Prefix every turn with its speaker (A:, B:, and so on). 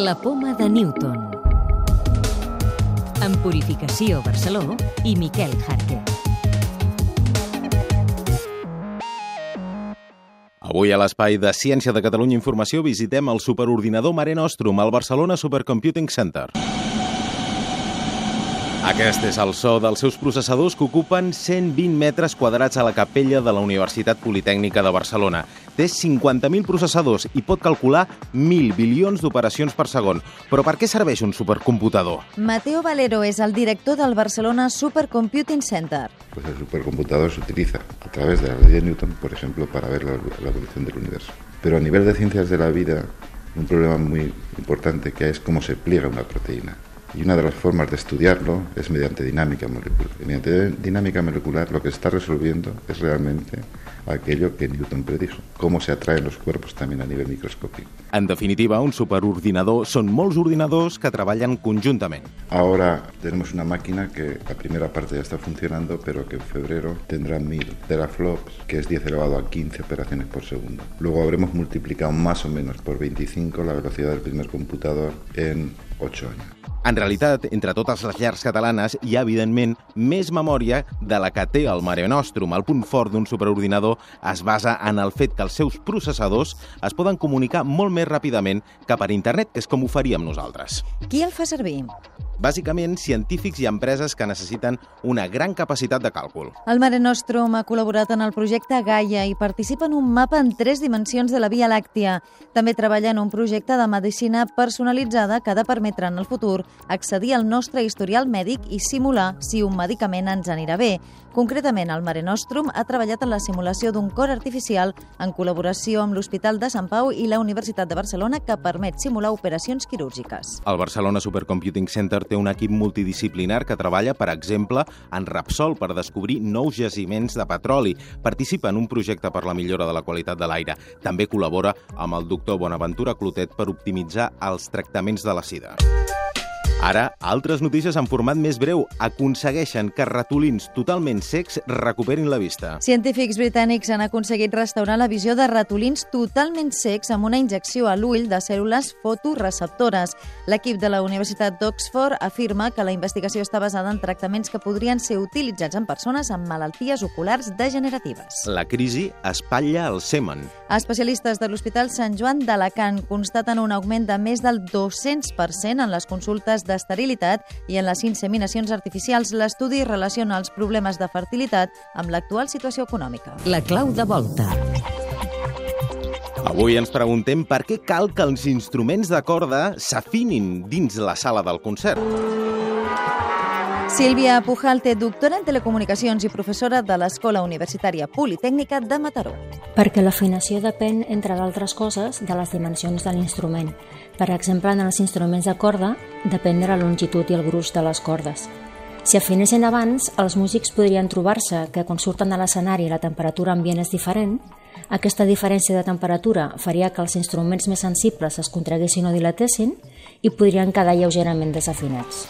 A: La poma de Newton. En Purificació Barceló i Miquel Jarque.
B: Avui a l'espai de Ciència de Catalunya Informació visitem el superordinador Mare Nostrum al Barcelona Supercomputing Center. Aquest és el so dels seus processadors que ocupen 120 metres quadrats a la capella de la Universitat Politècnica de Barcelona. Té 50.000 processadors i pot calcular 1.000 bilions d'operacions per segon. Però per què serveix un supercomputador?
C: Mateo Valero es el director del Barcelona Supercomputing Center.
D: Pues el supercomputador se utiliza a través de la ley de Newton, por ejemplo, para ver la, la evolución del universo. Pero a nivel de ciencias de la vida, un problema muy importante que es cómo se pliega una proteína. Y una de las formas de estudiarlo es mediante dinámica molecular. Y mediante dinámica molecular lo que está resolviendo es realmente aquello que Newton predijo, cómo se atraen los cuerpos también a nivel microscópico.
B: En definitiva, un superordinador són molts ordinadors que treballen conjuntament.
D: Ahora tenemos una máquina que la primera parte ya está funcionando, pero que en febrero tendrá 1000 teraflops, que es 10 elevado a 15 operaciones por segundo. Luego habremos multiplicado más o menos por 25 la velocidad del primer computador en 8 años.
B: En realitat, entre totes les llars catalanes hi ha, evidentment, més memòria de la que té el Mare Nostrum. El punt fort d'un superordinador es basa en el fet que els seus processadors es poden comunicar molt més ràpidament que per internet, que és com ho faríem nosaltres.
C: Qui el fa servir?
B: Bàsicament, científics i empreses que necessiten una gran capacitat de càlcul.
C: El Mare Nostrum ha col·laborat en el projecte Gaia i participa en un mapa en tres dimensions de la Via Làctia. També treballa en un projecte de medicina personalitzada que ha de permetre en el futur accedir al nostre historial mèdic i simular si un medicament ens anirà bé. Concretament, el Mare Nostrum ha treballat en la simulació d'un cor artificial en col·laboració amb l'Hospital de Sant Pau i la Universitat de Barcelona que permet simular operacions quirúrgiques.
B: El Barcelona Supercomputing Center té un equip multidisciplinar que treballa, per exemple, en Repsol per descobrir nous jaciments de petroli. Participa en un projecte per la millora de la qualitat de l'aire. També col·labora amb el doctor Bonaventura Clotet per optimitzar els tractaments de la sida. Ara, altres notícies en format més breu aconsegueixen que ratolins totalment secs recuperin la vista.
C: Científics britànics han aconseguit restaurar la visió de ratolins totalment secs amb una injecció a l'ull de cèl·lules fotoreceptores. L'equip de la Universitat d'Oxford afirma que la investigació està basada en tractaments que podrien ser utilitzats en persones amb malalties oculars degeneratives.
B: La crisi espatlla el semen.
C: Especialistes de l'Hospital Sant Joan d'Alacant constaten un augment de més del 200% en les consultes d'esterilitat i en les inseminacions artificials. L'estudi relaciona els problemes de fertilitat amb l'actual situació econòmica.
A: La clau de volta.
B: Avui ens preguntem per què cal que els instruments de corda s'afinin dins la sala del concert.
C: Sílvia Pujalte, doctora en telecomunicacions i professora de l'Escola Universitària Politècnica de Mataró.
E: Perquè l'afinació depèn, entre d'altres coses, de les dimensions de l'instrument. Per exemple, en els instruments de corda, depèn de la longitud i el gruix de les cordes. Si afinessin abans, els músics podrien trobar-se que quan surten a l'escenari la temperatura ambient és diferent, aquesta diferència de temperatura faria que els instruments més sensibles es contraguessin o dilatessin i podrien quedar lleugerament desafinats.